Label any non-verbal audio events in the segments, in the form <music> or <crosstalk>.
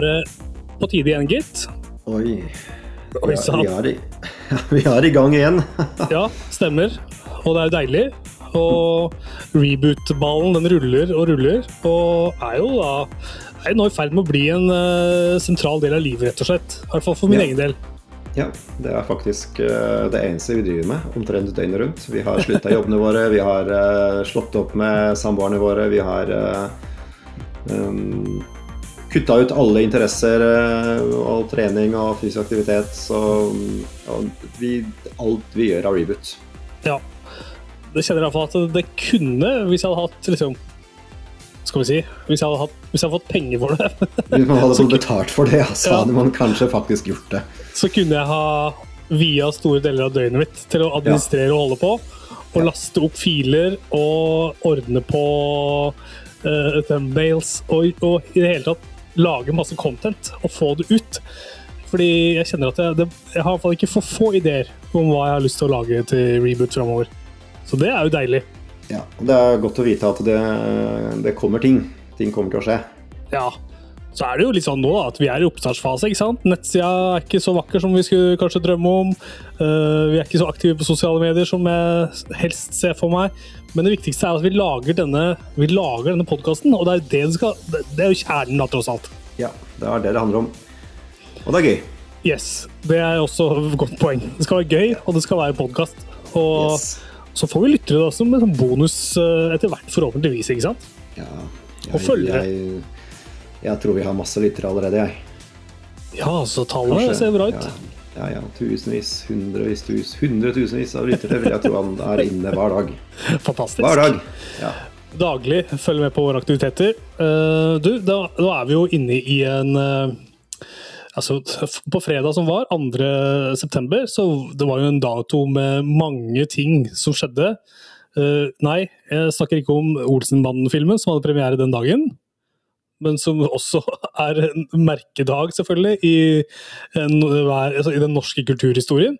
var det på tide igjen, gitt. Oi. Oi, sann. vi, <laughs> vi er i gang igjen. <laughs> Ja, stemmer. Og det er jo deilig. Og reboot-ballen den ruller og ruller, og er jo da er nå i ferd med å bli en uh, sentral del av livet, rett og slett. I hvert fall for min Ja. egen del. Ja, det er faktisk eh, det eneste vi driver med omtrent døgnet rundt. Vi har slutta jobbene våre, vi har eh, slått opp med samboerne våre, vi har um, kutta ut alle interesser eh, og trening og fysisk aktivitet. Så ja, vi, alt vi gjør, er reboot. Ja. Det kjenner jeg iallfall at det kunne, hvis jeg hadde hatt liksom Skal vi si Hvis jeg hadde, hatt, hvis jeg hadde fått penger for det, <laughs> Hvis man hadde fått betalt for det, så Ja. hadde man kanskje faktisk gjort det. så kunne jeg ha via store deler av døgnet mitt til å administrere og holde på. Og Ja. laste opp filer og ordne på uh, thumbnails og, og i det hele tatt lage masse content og få det ut. Fordi jeg kjenner at jeg, det, jeg har i hvert fall ikke for få ideer om hva jeg har lyst til å lage til reboot framover. Så det er jo deilig. Ja, Det er godt å vite at det, det kommer ting. Ting kommer til å skje. Ja. Så er det jo litt sånn nå at vi er i oppstartsfase. ikke sant? Nettsida er ikke så vakker som vi skulle kanskje drømme om. Uh, vi er ikke så aktive på sosiale medier som jeg helst ser for meg. Men det viktigste er at vi lager denne, vi lager denne podkasten, og det er, det, skal, det, er jo kjernen, da, tross alt. Ja, det er det det handler om. Og det er gøy. Yes, Det er også et godt poeng. Det skal være gøy, og det skal være podkast. Og Yes. så får vi lyttere da, som en sånn bonus eh, etter hvert, forhåpentligvis. ikke sant? Ja, Og følgere. Jeg, jeg tror vi har masse lyttere allerede, jeg. Ja, så tallet Kanskje- ser bra ut. Ja, ja, ja. Tusenvis, hundrevis, tus, hundretusenvis av lyttere vil jeg tro han er inne hver dag. <laughs> Fantastisk. Hver dag. Ja. daglig følger med på våre aktiviteter. Eh, du, da, da er vi jo inne i en eh, Altså, på fredag som var, 2. september, så det var jo en dato med mange ting som skjedde. Uh, nei, jeg snakker ikke om Olsenbanden-filmen som hadde premiere den dagen. Men som også <laughs> er en merkedag, selvfølgelig, i, en, altså, i den norske kulturhistorien.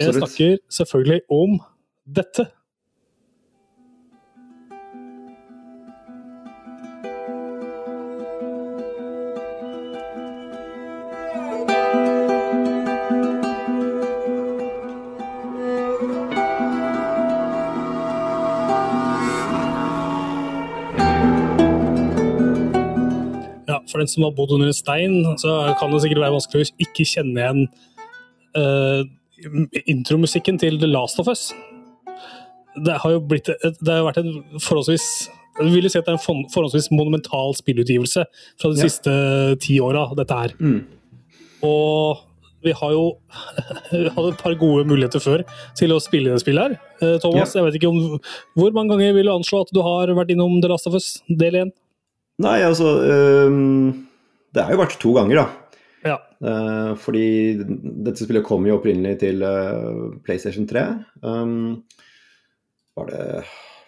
Jeg snakker selvfølgelig om dette. For den som har bodd under en stein, så kan det sikkert være vanskelig å ikke kjenne igjen uh, intromusikken til The Last of Us. Det har jo blitt det har jo vært en forholdsvis jeg vil jo si at det er en forholdsvis monumental spillutgivelse fra de Ja. siste ti åra, dette her. Mm. Og vi har jo <laughs> hatt et par gode muligheter før til å spille det spillet her. Eh, Thomas, Ja. jeg vet ikke om Hvor mange ganger vil du anslå at du har vært innom The Last of Us del 1? Nei, altså um, Det har jo vært to ganger, da. Ja. Uh, fordi dette spillet kom jo opprinnelig til uh, PlayStation 3. Um, var det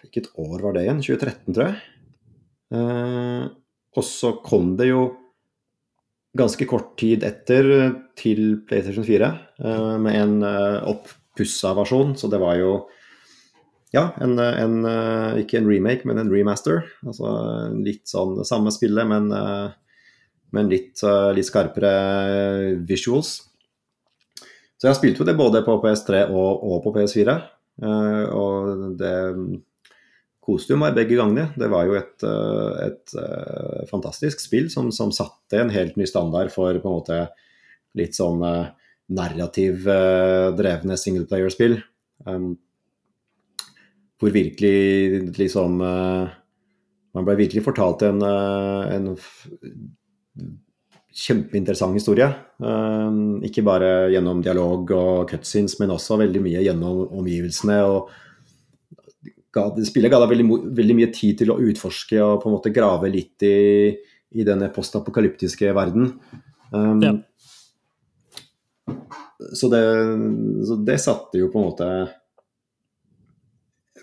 Hvilket år var det igjen? 2013, tror jeg. Uh, og så kom det jo ganske kort tid etter til PlayStation 4 eh, med en uh, oppussa versjon, så det var jo ja, en, en, eh, ikke en remake, men en remaster. Altså litt sånn det samme spillet, men, eh, men litt, eh, litt skarpere visuals. Så jeg spilte jo det både på PS3 og, og på PS4. eh, og det koste jo meg begge gangene. Det var jo et, et, et fantastisk spill som, som satte en helt ny standard for på en måte litt sånn narrativ drevne singleplayerspill. Um, hvor virkelig liksom eh, Man ble virkelig fortalt en, eh, en kjempeinteressant historie. Eh, ikke bare gjennom dialog og cutscenes, men også veldig mye gjennom omgivelsene. og Spillet ga deg veldig, veldig mye tid til å utforske og på en måte grave litt i, i denne postapokalyptiske verden. Um, Ja. så, det, så det satte jo på en måte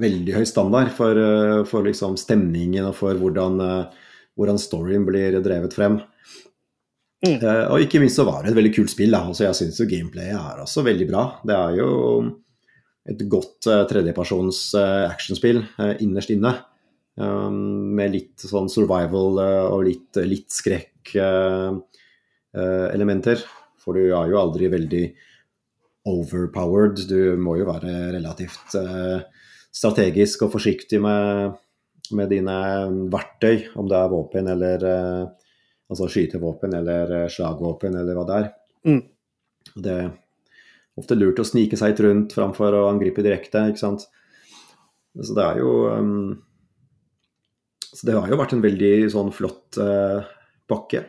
veldig høy standard for, eh, for liksom stemningen og for hvordan, eh, hvordan storyen blir drevet frem. Mm. Eh, og ikke minst så var det et veldig kult spill. Altså, jeg syns jo gameplayet er også veldig bra. Det er jo et godt uh, tredjepersons eh, actionspill innerst inne. Um, med litt sånn survival og litt, litt skrekk. eh, elementer. For du er jo aldri veldig overpowered. Du må jo være relativt strategisk og forsiktig med, med dine verktøy, om det er våpen eller altså skytevåpen eller slagvåpen eller hva det er. Mm. Det er ofte lurt å snike seg litt rundt framfor å angripe direkte, ikke sant. Så det er jo um, Så det har jo vært en veldig sånn flott uh, bakke.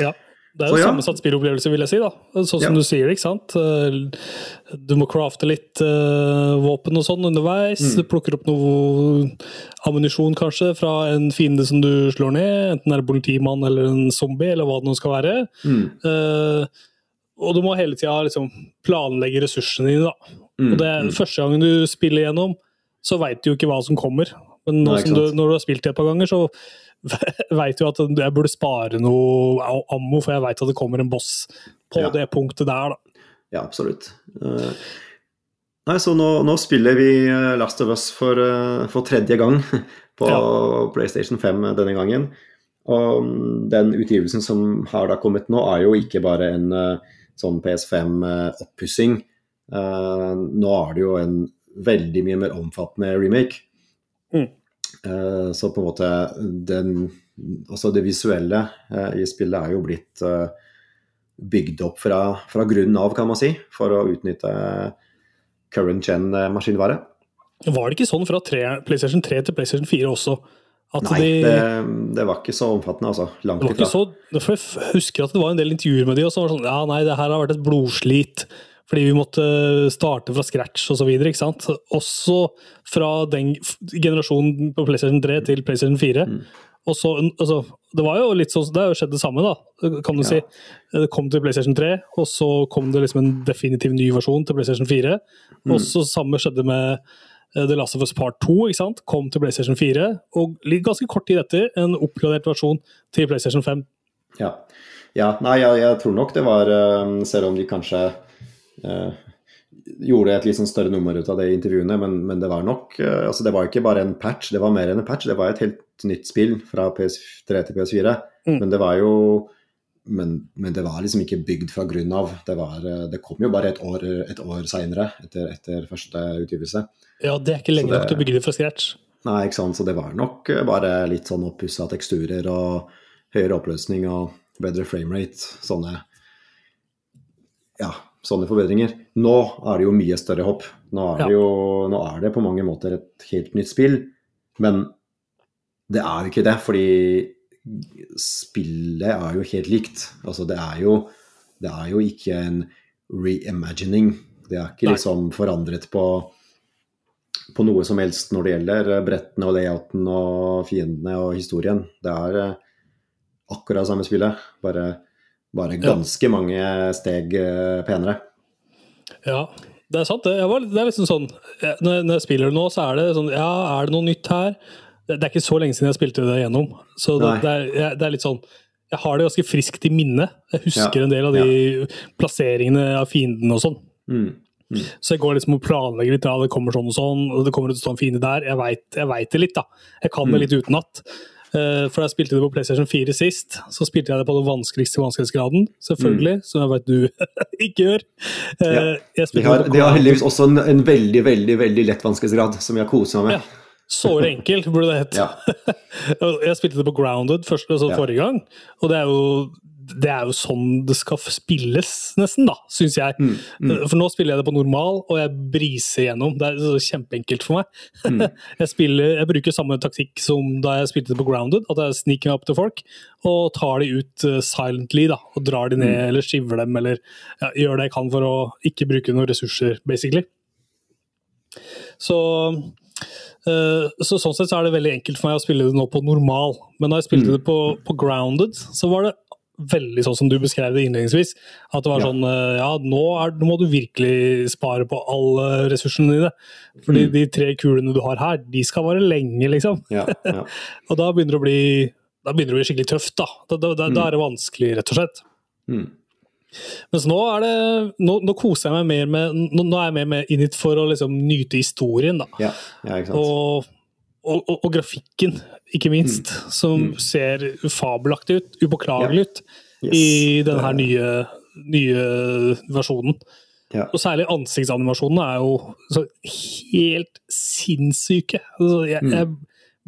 Ja. Det er jo ja. sammensatt spillopplevelse, vil jeg si. da. Sånn som ja. du sier ikke sant. Eh, du må crafte litt uh, våpen og sånn underveis. Mm. Du plukker opp noe ammunisjon, kanskje, fra en fiende som du slår ned. Enten det er en politimann eller en zombie, eller hva det nå skal være. Mm. Uh, og du må hele tida liksom, planlegge ressursene dine, da. Mm. Og det er mm. første gangen du spiller gjennom, så veit du jo ikke hva som kommer. Men Nei, du, når du har spilt det et par ganger, så <laughs> veit jo at jeg burde spare noe ammo, for jeg veit at det kommer en boss på ja. det punktet der, da. Ja, absolutt. Uh, nei, så nå, nå, spiller vi eh, Last of Us for, uh, for tredje gang <laughs> på ja. PlayStation 5 denne gangen. Og mm, den utgivelsen som har da kommet nå, er jo ikke bare en uh, sånn PS5-oppussing. nå er det jo en veldig mye mer omfattende remake. Mm. Eh, så på en måte den, Altså det visuelle eh, i spillet er jo blitt eh, bygd opp fra, fra grunnen av, kan man si, for å utnytte current gen-maskinvare. Var det ikke sånn fra 3, PlayStation 3 til PlayStation 4 også? nei, de, det, det, var ikke så omfattende, altså. Langt ifra. Så, jeg husker at det var en del intervjuer med de, og så var det sånn Ja, nei, det her har vært et blodslit fordi vi måtte starte fra scratch osv. Også fra den generasjonen på PlayStation 3 til PlayStation 4. Mm. Og så, altså, det var jo litt sånn, det har jo skjedd det samme, da, kan du ja. si. Det kom til PlayStation 3, og så kom det liksom en definitiv ny versjon til PlayStation 4. Mm. Og så samme skjedde med The Last of Us Part 2. ikke sant? Kom til PlayStation 4, og ganske kort tid etter en oppgradert versjon til PlayStation 5. Ja, ja nei, jeg, jeg, tror nok det var eh, Selv om de kanskje gjorde et litt sånn større nummer ut av det i intervjuene, men, men, det var nok eh, altså Det var ikke bare en patch, det var mer enn en patch. Det var et helt nytt spill fra PS3 til PS4. Mm. Men det var jo men, men, det var liksom ikke bygd fra grunn av. Det, var, eh, det kom jo bare et år, et år seinere, etter, etter, første utgivelse. Ja, det er ikke lenge nok til å bygge det fra scratch. Nei, ikke sant. Så det var nok bare litt sånn oppussa teksturer og høyere oppløsning og bedre framerate. Sånne ja, sånne forbedringer. Nå er det jo mye større hopp. Nå er, det jo, nå er det på mange måter et helt nytt spill, men det er jo ikke det, fordi spillet er jo helt likt. Altså, det er jo, det er jo ikke en reimagining. Det er ikke liksom forandret på, på noe som helst når det gjelder brettene og layouten og fiendene og historien. Det er eh, akkurat samme spillet, bare bare ganske ja. mange steg eh, penere. Ja, det er sant. Det, var, det er liksom sånn når, når jeg spiller det nå, så er det sånn Ja, er det noe nytt her? Det, det er ikke så lenge siden jeg spilte det gjennom. Så det, det er, er, litt sånn Jeg har det ganske friskt i minne. Jeg husker ja. en del av de ja. plasseringene av fiendene og sånn. Mm. Mm. Så jeg går liksom og planlegger litt. Ja, det kommer sånn og sånn, og det kommer en sånn fiende der. Jeg veit det litt, da. Jeg kan det mm. litt utenat. Eh, for da jeg spilte det på PlayStation 4 sist, så spilte jeg det på den vanskeligste vanskelighetsgraden, selvfølgelig, mm. som jeg vet du <laughs> ikke gjør. Eh, ja. De, har, de, har, heldigvis også en, en, veldig, veldig veldig lett vanskelighetsgrad, som jeg koser meg med. Ja. Såre enkel, burde det hett. Ja. <laughs> jeg spilte det på Grounded først, altså forrige gang, og det er jo det er jo sånn det skal spilles, nesten, da, syns jeg. Mm, mm. For nå spiller jeg det på normal, og jeg briser gjennom. Det er kjempeenkelt for meg. Mm. <laughs> jeg, spiller, jeg, bruker samme taktikk som da jeg spilte det på Grounded, at jeg sniker meg opp til folk og tar de ut uh, silently, da, og drar de ned mm. eller skiver dem, eller ja, gjør det jeg kan for å ikke bruke noen ressurser, basically. Så uh, så Sånn sett så er det veldig enkelt for meg å spille det nå på normal. Men da jeg spilte mm. det på, på grounded, så var det veldig sånn som du beskrev det innledningsvis. At det var ja. sånn eh, Ja, nå, er, nå, må du virkelig spare på alle ressursene dine. Fordi mm. de tre kulene du har her, de skal vare lenge, liksom. Ja, ja. <laughs> og da begynner bli da begynner det å bli skikkelig tøft. Da, da, da, da mm. er det vanskelig, rett og slett. Mm. Mens nå er det nå, nå, koser jeg meg mer med Nå, nå er jeg mer med inn hit for å liksom nyte historien, da. Ja, ja, ikke sant. Og, og, og, og grafikken ikke minst, mm. som mm. ser fabelaktig ut. Upåklagelig ut. yes. i denne her nye, nye versjonen. Ja. Og særlig ansiktsanimasjonene er jo så helt sinnssyke. Altså, jeg, Mm. jeg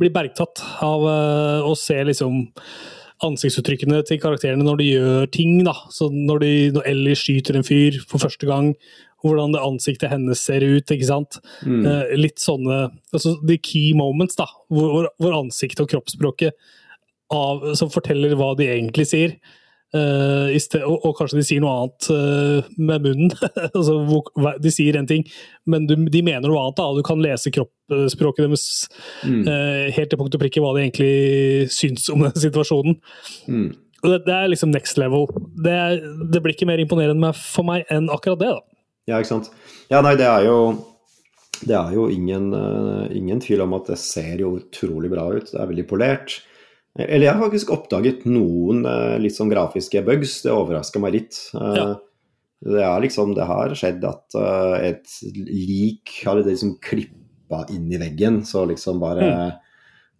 blir bergtatt av eh, å se liksom ansiktsuttrykkene til karakterene når de gjør ting. da. Så når, de, når Ellie skyter en fyr for første gang, hvordan det ansiktet hennes ser ut. ikke sant? Mm. Eh, litt sånne altså The key moments, da. Hvor, hvor, ansiktet og kroppsspråket av, som forteller hva de egentlig sier. Uh, sted, og, og kanskje de sier noe annet uh, med munnen. <laughs> altså, de sier en ting, men du, de mener noe annet. da, Du kan lese kroppsspråket deres Mm. uh, helt til punkt og prikke hva de egentlig syns om den situasjonen. Mm. Det, det er liksom next level. Det, er, det blir ikke mer imponerende for meg enn akkurat det. da. Ja, ikke sant. Ja, nei, det er jo Det er jo ingen, uh, ingen tvil om at det ser jo utrolig bra ut. Det er veldig polert. Eller jeg har faktisk oppdaget noen uh, litt sånn grafiske bugs. Det overraska meg litt. Uh, Ja. Det er liksom Det har skjedd at et lik har liksom klippa inn i veggen, så liksom bare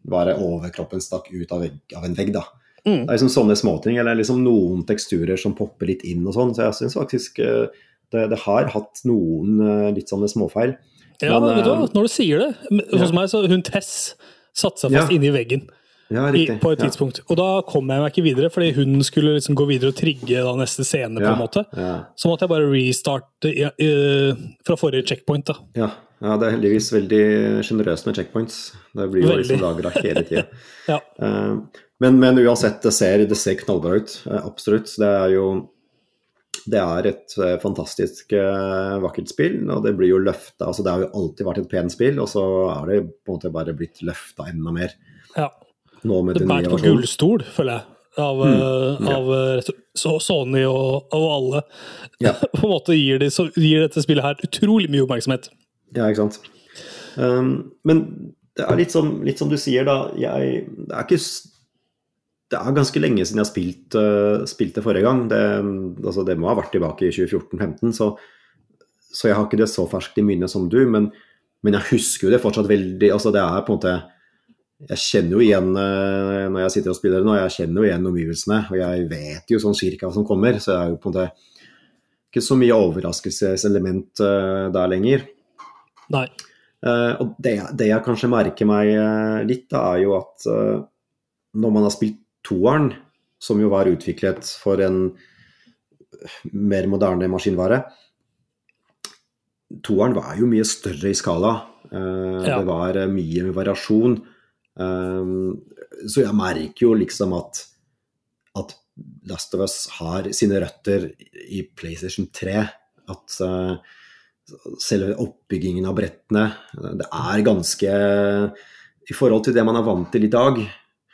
bare overkroppen stakk ut av, vegg, av en vegg, da. Mm. Det er liksom sånne småting, eller liksom noen teksturer som popper litt inn og sånn. Så jeg syns faktisk eh, det, det har hatt noen eh, litt sånne småfeil. Ja, Men, vet du hva, eh, når du sier det Hos ja. Meg så hun Tess satte seg fast Ja. inni veggen Ja, i, på et tidspunkt. Og da kom jeg meg ikke videre, fordi hun skulle liksom gå videre og trigge da neste scene. på en måte. Så måtte jeg bare restarte i, fra forrige checkpoint. da. Ja. ja, det er heldigvis veldig sjenerøst med checkpoints. Det blir jo liksom lagra hele tida. <laughs> Ja. men, men uansett, det ser, det ser knallbra ut. Absolutt. Det er jo det er et eh, fantastisk eh, vakkert spill, og det blir jo løfta altså Det har jo alltid vært et pent spill, og så er det på en måte bare blitt løfta enda mer ja. nå med Det bærer på gullstol, føler jeg. Av, Mm, eh, ja. av så- Sony og, og alle. Ja. <laughs> <laughs> på en måte gir, de, så gir dette spillet her utrolig mye oppmerksomhet. Ja, ikke sant. Um, men det er litt som, litt som du sier, da. Jeg, det er ikke Det er ganske lenge siden jeg har spilt, uh, spilt det forrige gang. Det, altså, det må ha vært tilbake i 2014-2015, så, så jeg har ikke det så ferskt i minnet som du. Men, men jeg husker jo det fortsatt veldig altså Det er på en måte Jeg kjenner jo igjen uh, når jeg sitter og spiller det nå, jeg kjenner jo igjen omgivelsene. Og jeg vet jo sånn cirka hva som kommer, så det er jo på en måte ikke så mye overraskelseselement uh, der lenger. Nei. Eh, og det, det jeg kanskje merker meg eh, litt, da, er jo at eh, når man har spilt toeren, som jo var utviklet for en mer moderne maskinvare Toeren var jo mye større i skala. Eh, Ja. Det var mye mye variasjon. Eh, så jeg merker jo liksom at, at Last of Us har sine røtter i PlayStation 3. At eh, selve oppbyggingen av brettene Det er ganske I forhold til det man er vant til i dag,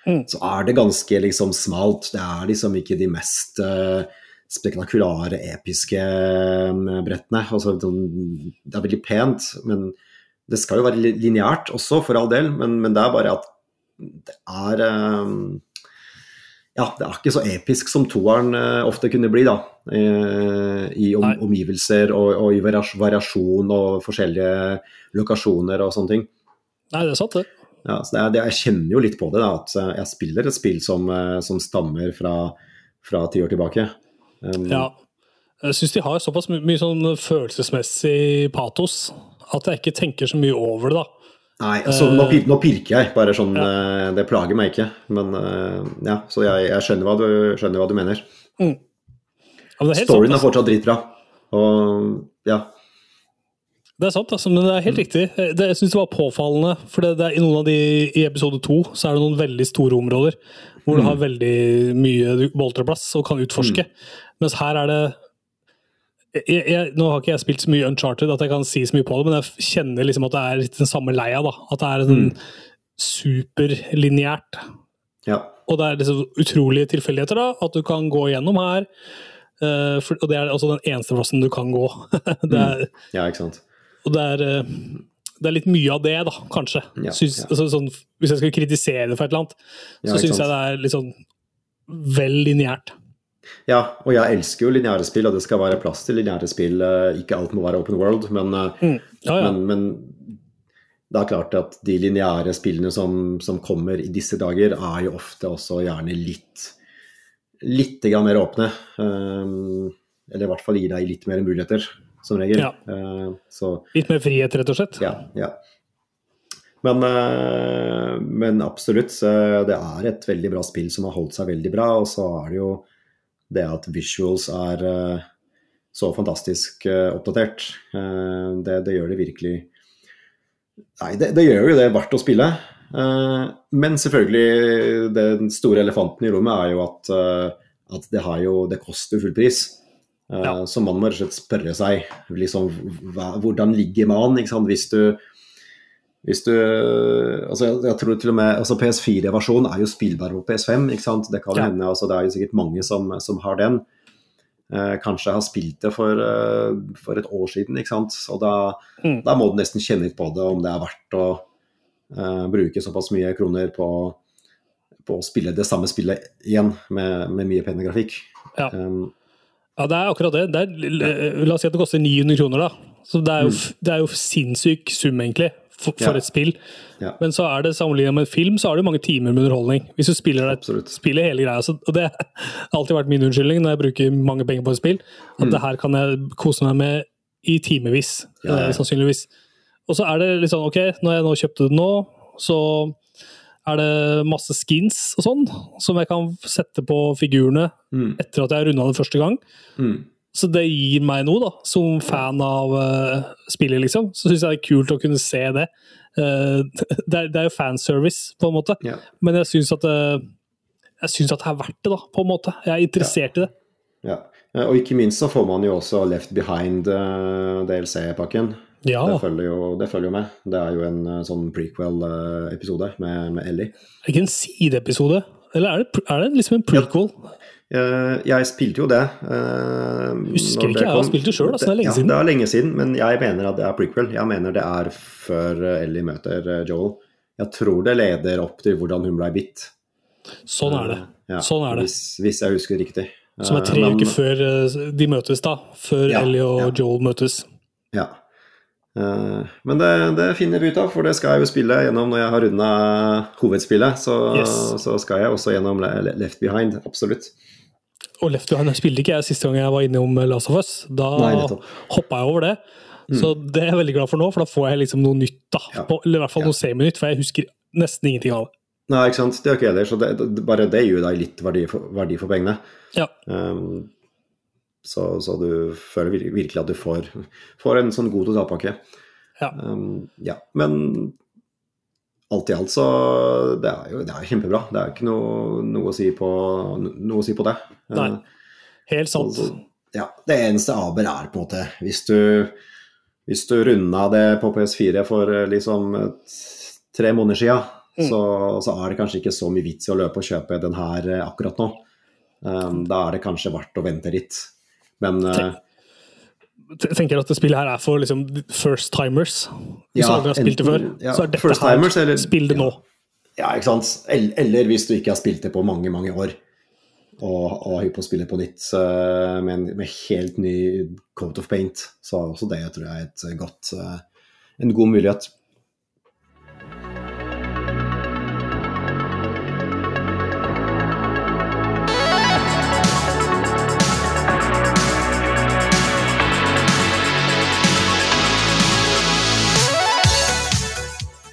Mm. så er det ganske liksom smalt. Det er liksom ikke de mest uh, spektakulære, episke eh, brettene. Altså, sånn- det er veldig pent, men det skal jo være li- lineært også, for all del. Men, men det er bare at det er um, ja, det er ikke så episk som toeren uh, ofte kunne bli, da. Uh, I om, omgivelser og, og i variasjon og forskjellige lokasjoner og sånne ting. Nei, det er sant, det. Ja, så det er, det, jeg kjenner jo litt på det, da, at eh, jeg spiller et spill som, eh, som stammer fra, fra ti år tilbake. Um, Ja. Jeg syns de har såpass my mye sånn følelsesmessig patos at jeg ikke tenker så mye over det, da. Nei, altså, nå, pir, nå pirker jeg, bare sånn ja. Det plager meg ikke. Men eh, ja, så jeg, jeg skjønner, hva du, skjønner hva du mener. Ja, men det er helt Storyen sånn, er fortsatt dritbra. Og ja. Det er sant, altså, men det er helt riktig. Det, jeg syns det var påfallende, for det, det er, i noen av de i episode to så er det noen veldig store områder hvor du har veldig mye boltreplass og kan utforske. Mens her er det jeg, jeg, Nå har ikke jeg spilt så mye Uncharted at jeg kan si så mye på det, men jeg kjenner liksom at det er litt den samme leia. da, At det er sånn superlineært. ja. Og det er liksom utrolige tilfeldigheter, da, at du kan gå gjennom her. Uh, for, og det er altså den eneste plassen du kan gå. <laughs> det er, Ja, ikke sant. Og det er, eh, det er litt mye av det, da, kanskje. Ja, synes, ja. Altså, sånn, hvis jeg skal kritisere det for et eller annet, så ja, syns jeg det er litt sånn vel lineært. Ja, og jeg elsker jo lineære spill, og det skal være plass til lineære spill. eh, Ikke alt må være open world, men, mm. Ja, ja. men, men det er klart at de lineære spillene som, som kommer i disse dager, er jo ofte også gjerne litt litt mer åpne. Eller i hvert fall gir deg litt mer muligheter, som regel. Ja. Så Litt mer frihet, rett og slett? ja. ja. Men, uh, men absolutt, det er et veldig bra spill som har holdt seg veldig bra. Og så er det jo det at visuals er uh, så fantastisk oppdatert. Det, det, gjør det virkelig Nei, det, det, gjør jo det verdt å spille. men selvfølgelig, den store elefanten i rommet er jo at, at det, jo, det koster full pris. Ja. Så man må rett og slett spørre seg liksom, hva, hvordan ligger man hvis du hvis du altså jeg, jeg, tror til og med altså PS4-versjonen er jo spillbar på PS5. ikke sant? Det kan ja. hende, altså det er jo sikkert mange som, som har den. Eh, kanskje har spilt det for, uh, for, et år siden. Og da, mm. da, må du nesten kjenne litt på det, om det er verdt å eh, bruke såpass mye kroner på, på, å spille det samme spillet igjen med, med mye penere grafikk. Ja. Um, ja, det er akkurat det. det er, la oss si at det koster 900 kroner, da. Så det er jo, mm. det er jo sinnssyk sum, egentlig for, for ja. et spill. Ja. Men så er det sammenlignet med en film, så det jo mange timer med underholdning. Hvis du spiller, det, spiller hele greia. Så, og det har alltid vært min unnskyldning når jeg bruker mange penger på et spill. At mm. det her kan jeg kose meg med i timevis, ja, eh, sannsynligvis. Og så er det litt sånn, ok, når jeg nå kjøpte det nå, så er det masse skins og sånn, som jeg kan sette på figurene mm. etter at jeg har runda det første gang. Mm. Så det gir meg noe, da, som fan av uh, spillet, liksom. Så syns jeg det er kult å kunne se det. Uh, <laughs> det, er, det, er, jo fanservice, på en måte, yeah. men jeg syns at, uh, jeg synes at det er verdt det, da, på en måte. Jeg er interessert yeah. i det. Ja. Og ikke minst så får man jo også Left Behind DLC-pakken. Ja. Det, følger jo, det følger jo med. Det er jo en sånn prequel-episode med, med Ellie. Er det ikke en sideepisode? Eller er det, er det liksom en prequel? Ja. Eh, jeg spilte jo det. Uh, Husker ikke, jeg har spilt det sjøl, det er lenge ja, siden. Det er lenge siden, men jeg mener at det er prequel. Jeg mener det er før Ellie møter eh, Joel. Jeg tror det leder opp til hvordan hun ble bitt. Sånn er det. Ja, sånn er det. Hvis, hvis, jeg husker riktig. Som er tre men, uker før de møtes, da. Før ja, Ellie og Joel møtes. Ja. Men det, det, finner vi ut av, for det skal jeg jo spille gjennom når jeg har runda hovedspillet. Så, yes. så, skal jeg også gjennom Left Behind, absolutt. Og Left Behind spilte ikke jeg siste gang jeg var innom Last of Us. Da hoppa jeg over det. Mm. Så det er jeg veldig glad for nå, for da får jeg liksom noe nytt. da. Ja. På, eller i hvert fall ja. noe seminytt, for jeg husker nesten ingenting av det. Nei, ikke sant. Det er ikke jeg heller. Så det, det, bare det gir deg litt verdi for, verdi for pengene. Ja. Um, så, så, du føler virkelig at du får, får en sånn god totalpakke. Ja. Um, ja. Men alt i alt så det er jo det er kjempebra. Det er ikke noe, noe, å, si på, noe å si på det. Nei, helt sant. Så, ja, det eneste aber er på en måte Hvis du, hvis du runda det på PS4 for eh, liksom tre måneder siden, mm. så, så, er det kanskje ikke så mye vits i å løpe og kjøpe den her eh, akkurat nå. Um, da er det kanskje verdt å vente litt. Men uh, tenker at det spillet her er for liksom, first timers. Hvis ja, aldri har spilt det før, ja, så er dette first timers, eller, spill det nå. Ja, ikke sant. Eller hvis du ikke har spilt det på mange, mange år, og, og har hypp på å spille på nytt med, en, med helt ny coat of paint, så også det tror jeg et godt, uh, en god mulighet.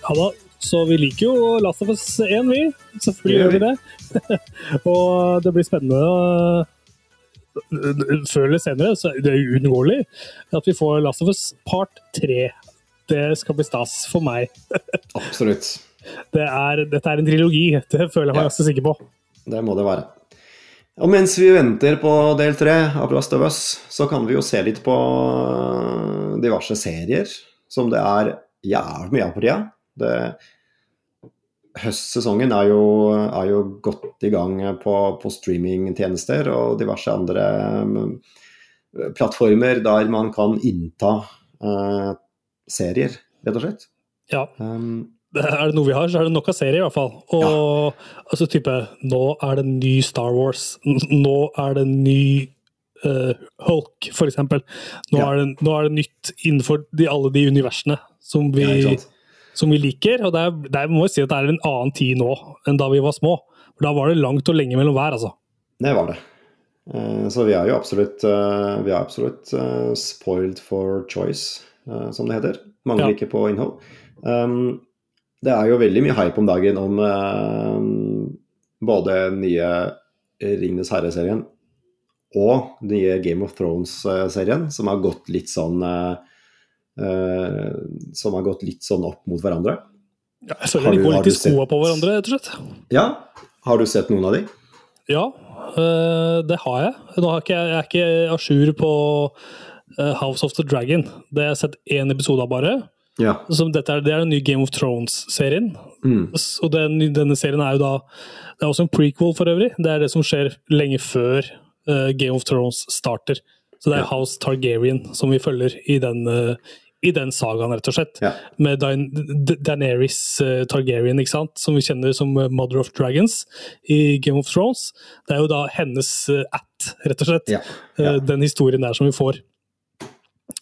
Ja da, så vi liker jo Last of Us 1, vi. Selvfølgelig gjør vi det. <laughs> og det blir spennende før eller senere, så det er uunngåelig at vi får Last of Us part 3. Det skal bli stas for meg. <laughs> Absolutt. Det er, dette er en trilogi, det føler jeg meg ja. ganske sikker på. Det må det være. Og mens vi venter på del tre av Last of Us, så kan vi jo se litt på diverse serier som det er jævlig mye av på tida. Det, høstsesongen er jo, er jo, godt i gang på, på streamingtjenester og diverse andre um, plattformer der man kan innta uh, serier, rett og slett. Ja. Um, er det noe vi har, så er det nok av serier, i hvert fall. Og ja. altså type Nå er det ny Star Wars. Nå er det ny uh, Hulk, f.eks. Nå, ja. Er det, nå er det nytt innenfor de, alle de universene som vi ja, som vi liker. Og der, der må jeg si at det er en annen tid nå enn da vi var små. For Da var det langt og lenge mellom hver, altså. Det var det. Eh, så vi er jo absolutt, eh, vi er absolutt eh, spoiled for choice, som det heter. Mange Ja. liker på innhold. Um, Det er jo veldig mye hype om dagen om både nye Ringenes herre-serien og nye Game of Thrones-serien, som har gått litt sånn eh, Som har gått litt sånn opp mot hverandre. Ja, jeg føler de går litt i skoa på hverandre, rett og slett. Ja, har du sett noen av de? Ja, øh, det har jeg. Nå har ikke jeg, er ikke à jour på øh, House of the Dragon. Det har jeg sett én episode av bare. Ja. Som dette er, det er den nye Game of Thrones-serien. Mm. Og den, denne serien er jo da Det er også en prequel, for øvrig. Det er det som skjer lenge før uh, Game of Thrones starter. Så det er. House Targaryen som vi følger i den, i den sagaen, rett og slett. Ja. Med Daenerys øh, Targaryen, ikke sant? som vi kjenner som øh, Mother of Dragons i Game of Thrones. Det er jo da hennes øh, at, rett og slett. Ja. Ja. Eh, Den historien der som vi får.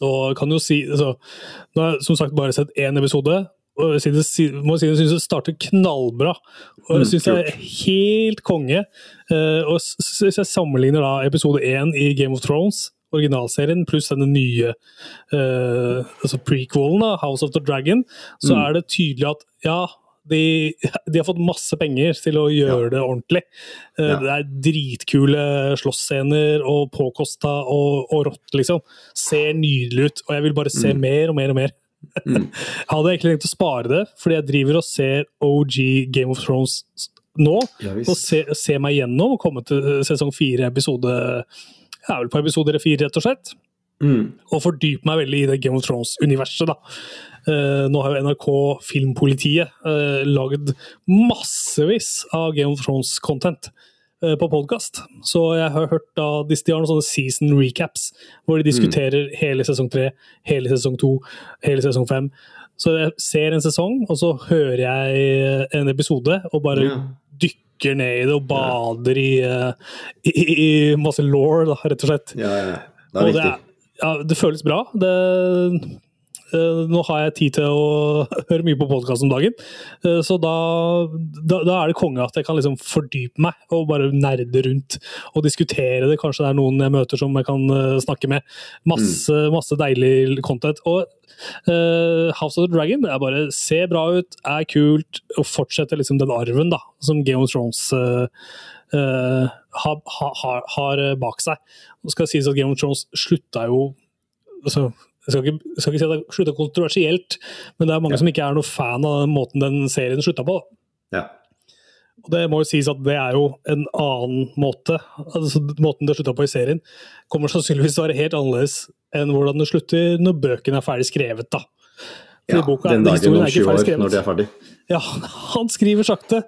Og kan jo si altså, Nå har jeg som sagt bare sett én episode. Og jeg synes, må si jeg syns det starter knallbra. Og jeg Mm, syns det er helt konge. Eh, og Hvis jeg sammenligner da episode én i Game of Thrones, originalserien, pluss denne nye uh, altså prequelen, da, House of the Dragon, så Mm. er det tydelig at ja, de, de har fått masse penger til å gjøre det ordentlig. Uh, Ja. Det er dritkule slåssscener og påkosta og, og rått, liksom. Ser nydelig ut, og jeg vil bare se Mm. mer og mer og mer. Mm. <laughs> Jeg hadde egentlig tenkt å spare det, fordi jeg driver og ser OG Game of Thrones nå. Ja, Og se, se meg gjennom og komme til eh, sesong fire, episode Jeg er vel på episode fire, rett og slett Mm. og fordype meg veldig i det Game of Thrones-universet. da. Eh, nå har jo NRK Filmpolitiet uh, lagd massevis av Game of Thrones-content uh, på podkast. Så jeg har hørt da, de har noen sånne season recaps, hvor de diskuterer hele sesong tre, hele sesong to, hele sesong fem. Så jeg ser en sesong, og så hører jeg en episode, og bare yeah. dykker ned i det og bader i, eh, i, i masse law, rett og slett. Ja, ja. Det Og er det, viktig. er, ja, det føles bra. Det, nå har jeg tid til å <laughs> høre mye på podkast om dagen, eh, så da, da, da er det konge at jeg kan liksom fordype meg og bare nerde rundt og diskutere det. Kanskje det er noen jeg møter som jeg kan eh, snakke med. Masse, masse deilig content. Og uh, House of the Dragon er bare ser bra ut, er kult, og fortsetter liksom den arven da, som Game of Thrones uh, uh, har, har, har eh, bak seg. Nå skal det sies at Game of Thrones slutta jo altså, jeg, skal ikke, skal ikke si at det slutta kontroversielt, men det er mange Ja. som ikke er noe fan av den måten den serien slutta på. Ja. Og det må jo sies at det er jo en annen måte. altså Måten det slutta på i serien, kommer sannsynligvis til å være helt annerledes enn hvordan det slutter når bøkene er ferdig skrevet. da. Fordi ja. boka- Den dagen om ikke 20 ferdig år, når de er ferdig. Ja, han skriver sakte.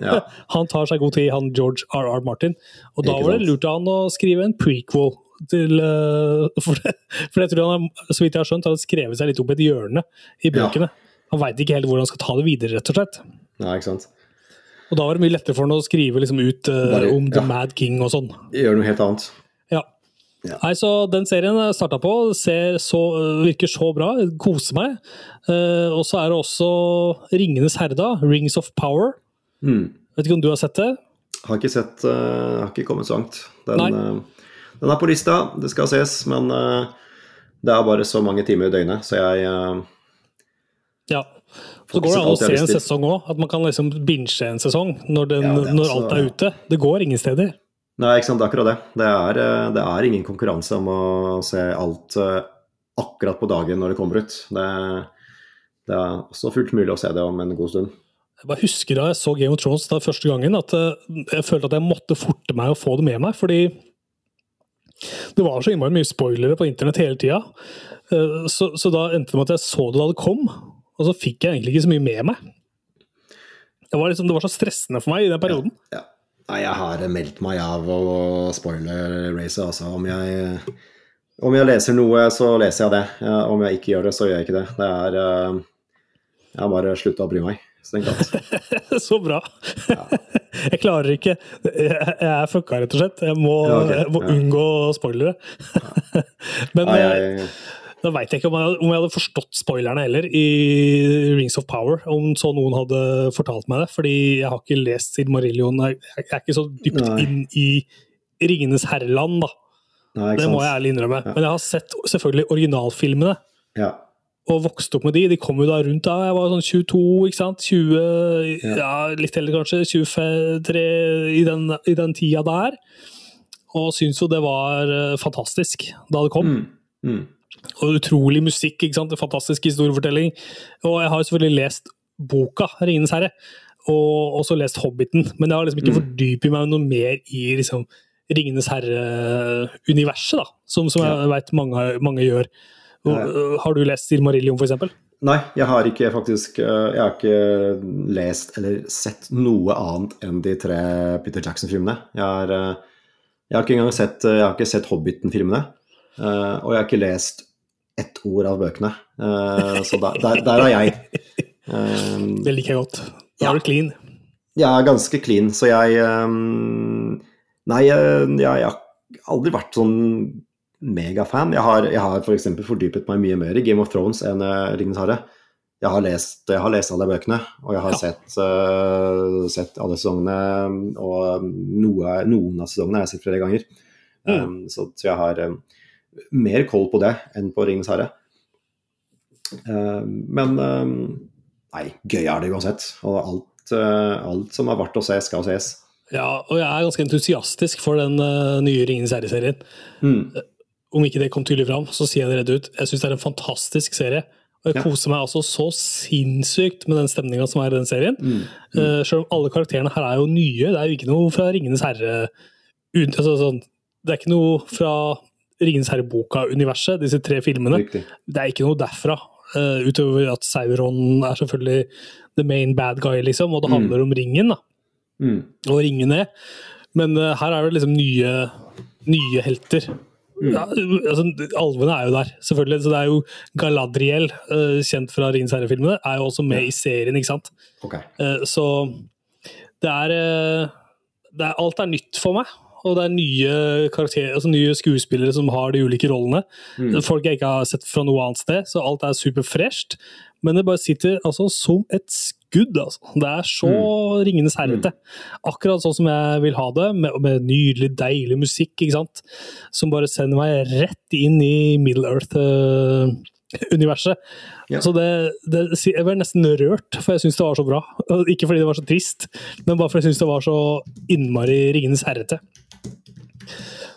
Ja. <laughs> han tar seg god tid, han George R.R. Martin. Og da var det lurt av han å skrive en prequel. Til, eh, <laughs> for, det, for jeg tror han så vidt jeg har skjønt, har skrevet seg litt opp et hjørne i Ja. bøkene. Han veit ikke helt hvordan han skal ta det videre, rett og slett. ja, ikke sant. Og da var det mye lettere for han å skrive liksom ut uh, Bare- om The ja. Mad King og sånn. Gjør noe helt annet. Ja. Ja. Nei, så Den serien jeg starta på, ser så, virker så bra. Koser meg. Eh, og så er det også Ringenes herre. Rings of Power. Mm. Vet ikke om du har sett det? Har ikke sett uh, Har ikke kommet så langt. Den, Nei. eh, den er på lista, det skal ses, men eh, det er bare så mange timer i døgnet, så jeg eh, Ja. Så går det an å se en sesong òg. At man kan liksom binche en sesong når, den, Ja, er når alt er ute. Det går ingen steder. Nei, ikke sant, det er akkurat det. Det er, eh, det er ingen konkurranse om å se alt akkurat på dagen når det kommer ut. Det, det er også fullt mulig å se det om en god stund. Jeg bare husker da jeg så Game of Thrones da første gangen, at jeg følte at jeg måtte forte meg å få det med meg. Fordi det var så innmari mye spoilere på internett hele tida. Eh, Så, så da endte det med at jeg så det da det kom, og så fikk jeg egentlig ikke så mye med meg. Det var, liksom, det var så stressende for meg i den perioden. Ja. Nei, jeg har meldt meg av å spoile racet, altså. Om jeg, om jeg leser noe, så leser jeg det. Om jeg ikke gjør det, så gjør jeg ikke det. Det er eh, Jeg har bare slutta å bry meg. Strengt tatt. <laughs> Så bra! <laughs> Jeg klarer ikke Jeg jeg er fucka, rett og slett. Jeg må, Ja, okay. jeg må Ja. unngå spoilere. <laughs> Men Nei, eh, jeg, da veit jeg ikke om jeg, om jeg hadde forstått spoilerne heller i Rings of Power. Om så noen hadde fortalt meg det. Fordi jeg har ikke lest Silmarillion. Jeg, jeg er ikke så dypt Nei. inn i Ringenes herreland, da. Nei, Det må jeg ærlig innrømme. Men jeg har sett selvfølgelig originalfilmene. Ja. Og vokste opp med de. De kom jo da rundt da jeg var sånn 22, ikke sant? 20, Ja. ja, litt eldre kanskje. 23 i den, i den tida der. Og syntes jo det var eh, fantastisk da det kom. Mm. Mm. Og utrolig musikk, ikke sant? Fantastisk historiefortelling. Og jeg har jo selvfølgelig lest boka 'Ringenes herre', og også lest 'Hobbiten', men jeg har liksom ikke Mm. fordypet meg noe mer i liksom 'Ringenes herre'-universet, da, som, som Ja. jeg veit mange, mange gjør. Øh, Har du lest 'Silmarillion', eksempel? Nei, jeg har ikke faktisk eh, Jeg har ikke lest eller sett noe annet enn de tre Peter Jackson-filmene. Jeg, har, eh, jeg har ikke engang sett, jeg har ikke sett Hobbiten-filmene. Og jeg har ikke lest ett ord av bøkene. Så der, der, der er jeg. Eh, <laughs> Det liker jeg godt. Da er du clean. Jeg er ganske clean, så jeg Nei, jeg, jeg har aldri vært sånn megafan. Jeg har, jeg har f.eks. For fordypet meg mye mer i Game of Thrones enn uh, Ringenes herre. Jeg har, lest, jeg har lest alle bøkene, og jeg har Ja. sett, uh, sett alle sesongene. Og noe, noen av sesongene har jeg sett flere ganger. Mm. Um, så, så jeg har um, mer koll på det enn på Ringenes herre. Um, men um, nei, gøy er det uansett. Og alt, uh, alt som er verdt å se, skal ses. Ja, og jeg er ganske entusiastisk for den nye Ringenes herre-serien. Mm. Om ikke det kom tydelig fram, så sier jeg det rett ut. Jeg syns det er en fantastisk serie. Og jeg Ja. koser meg altså så sinnssykt med den stemninga som er i den serien. Mm. Uh, selv om alle karakterene her er jo nye. Det er jo ikke noe fra Ringenes herre ut- altså, sånn, Det er ikke noe fra Ringenes herre-boka-universet, disse tre filmene. Riktig. Det er ikke noe derfra. uh, utover at Sauron er selvfølgelig the main bad guy, liksom, og det Mm. handler om ringen da, Mm. og ringene. Men uh, her er det liksom nye, nye helter. Mm. Ja, altså, alvene er jo der, selvfølgelig. Så det er jo Galadriel, uh, kjent fra Ringenes herre-filmene, er jo også med i serien, ikke sant. Okay. Uh, Så det er, eh, det er Alt er nytt for meg. Og det er nye altså nye skuespillere som har de ulike rollene. Mm. Folk jeg ikke har sett fra noe annet sted, så alt er superfresht. Men det bare sitter altså som et skudd. Altså. Det er så Ringenes herre. Akkurat sånn som jeg vil ha det, med, med nydelig, deilig musikk. ikke sant? Som bare sender meg rett inn i Middle Earth-universet. Ja. Så det, det, jeg ble nesten rørt, for jeg syns det var så bra. Ikke fordi det var så trist, men bare fordi jeg syns det var så innmari Ringenes herrete.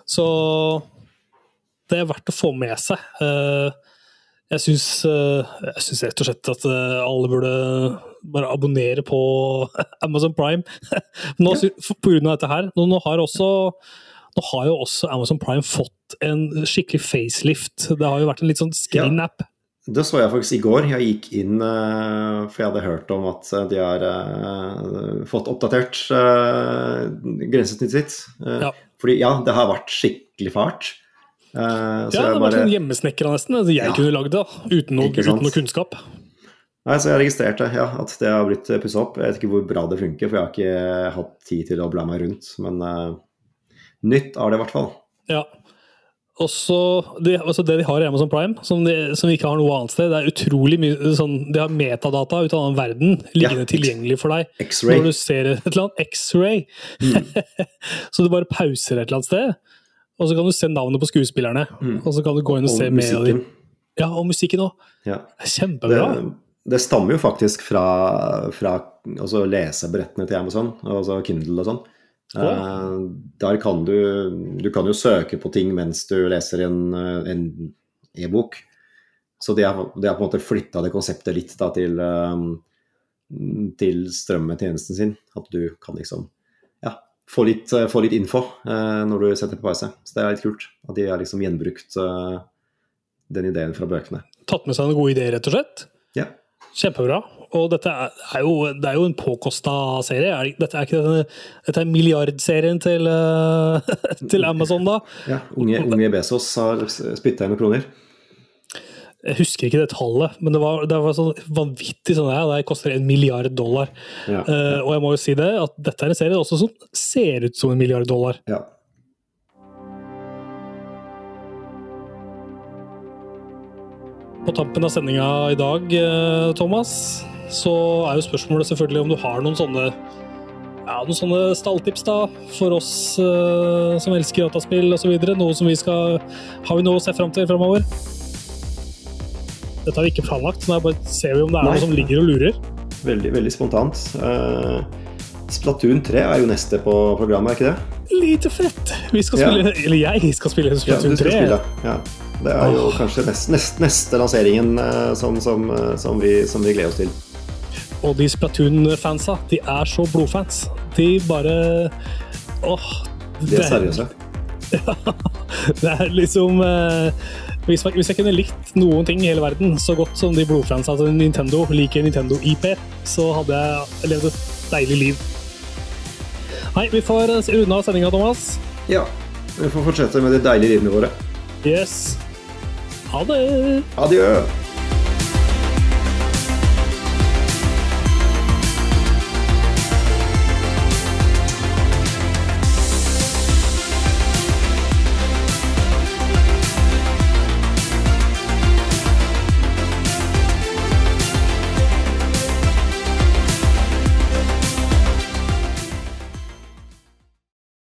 Så det er verdt å få med seg. Eh, Jeg syns, eh, jeg syns rett og slett at eh, alle burde bare abonnere på <laughs> Amazon Prime. <laughs> Nå, ja. på grunn av dette her. Nå, nå, har også, nå har jo også Amazon Prime fått en skikkelig facelift. Det har jo vært en litt sånn screen-app. Det så jeg faktisk i går. Jeg gikk inn eh, for jeg hadde hørt om at de har fått oppdatert grensesnittet sitt. Ja. Fordi ja, det har vært skikkelig fart. Så Ja, det var bare sånn hjemmesnekra nesten. Altså, jeg Ja. kunne lagd det uten noe, uten noe kunnskap. Nei, så jeg registrerte ja, at det har blitt pussa opp. Jeg vet ikke hvor bra det funker, for jeg har ikke hatt tid til å bla meg rundt. Men uh, nytt er det i hvert fall. Ja. Også de, det, altså det de har i Amazon Prime, som de, som de ikke har noe annet sted, det er utrolig mye sånn, De har metadata ut av den verden liggende Ja. tilgjengelig for deg når du ser et eller annet. X-ray! <laughs> så du bare pauser et eller annet sted, og så kan du se navnet på skuespillerne. Mm. Og så kan du gå inn og, Og se mer av dem. Ja, og musikken òg. Ja. Det Kjempebra. Det, det stammer jo faktisk fra, fra altså lesebrettene til Amazon, altså Kindle og sånn. Eh, der kan du Du kan jo søke på ting mens du leser en, e-bok. e-bok. Så de har, de har på en måte flytta det konseptet litt da, til, eh, til strømmetjenesten sin. At du kan liksom få litt, eh, få litt info eh, når du setter på pause. Så det er litt kult. At de har liksom gjenbrukt eh, den ideen fra bøkene. Tatt med seg noen gode ideer, rett og slett. Ja. Kjempebra. Og dette er, jo, det er jo en påkosta serie. Er, dette er ikke denne, dette er milliardserien til, <laughs> til Amazon, da. Ja, unge, unge Bezos har spytta inn noen kroner. Jeg husker ikke det tallet, men det var, det var sånn vanvittig sånn her. Det koster en milliard dollar. Ja, Uh, og jeg må jo si det, at dette er en serie også som ser ut som en milliard dollar. ja. På tampen av sendinga i dag, eh, Thomas, så er jo spørsmålet selvfølgelig om du har noen sånne ja, noen sånne stalltips da, for oss uh, som elsker dataspill osv. Noe som vi skal Har vi noe å se fram til framover? Dette har vi ikke planlagt, så bare ser vi om det er Nei. noe som ligger og lurer. Veldig, veldig spontant. Uh, Splatoon 3 er jo neste på programmet, er ikke det? Lite fett! Vi skal spille, ja. Eller jeg skal spille Splatoon 3. Ja, ja. Det er jo oh. kanskje nest, nest, neste lanseringen uh, som, som, uh, som, vi, som, vi, gleder oss til. Og de Splatoon-fansa, de er så blodfans. De bare Åh. de er seriøse. Ja. <laughs> Det er liksom uh, hvis, hvis, jeg kunne likt noen ting i hele verden så godt som de blodfansa til Nintendo liker Nintendo IP, så hadde jeg levd et deilig liv. Nei, vi får runde av sendinga, Thomas. Ja. Vi får fortsette med de deilige livene våre. Yes. Ha det. Adjø.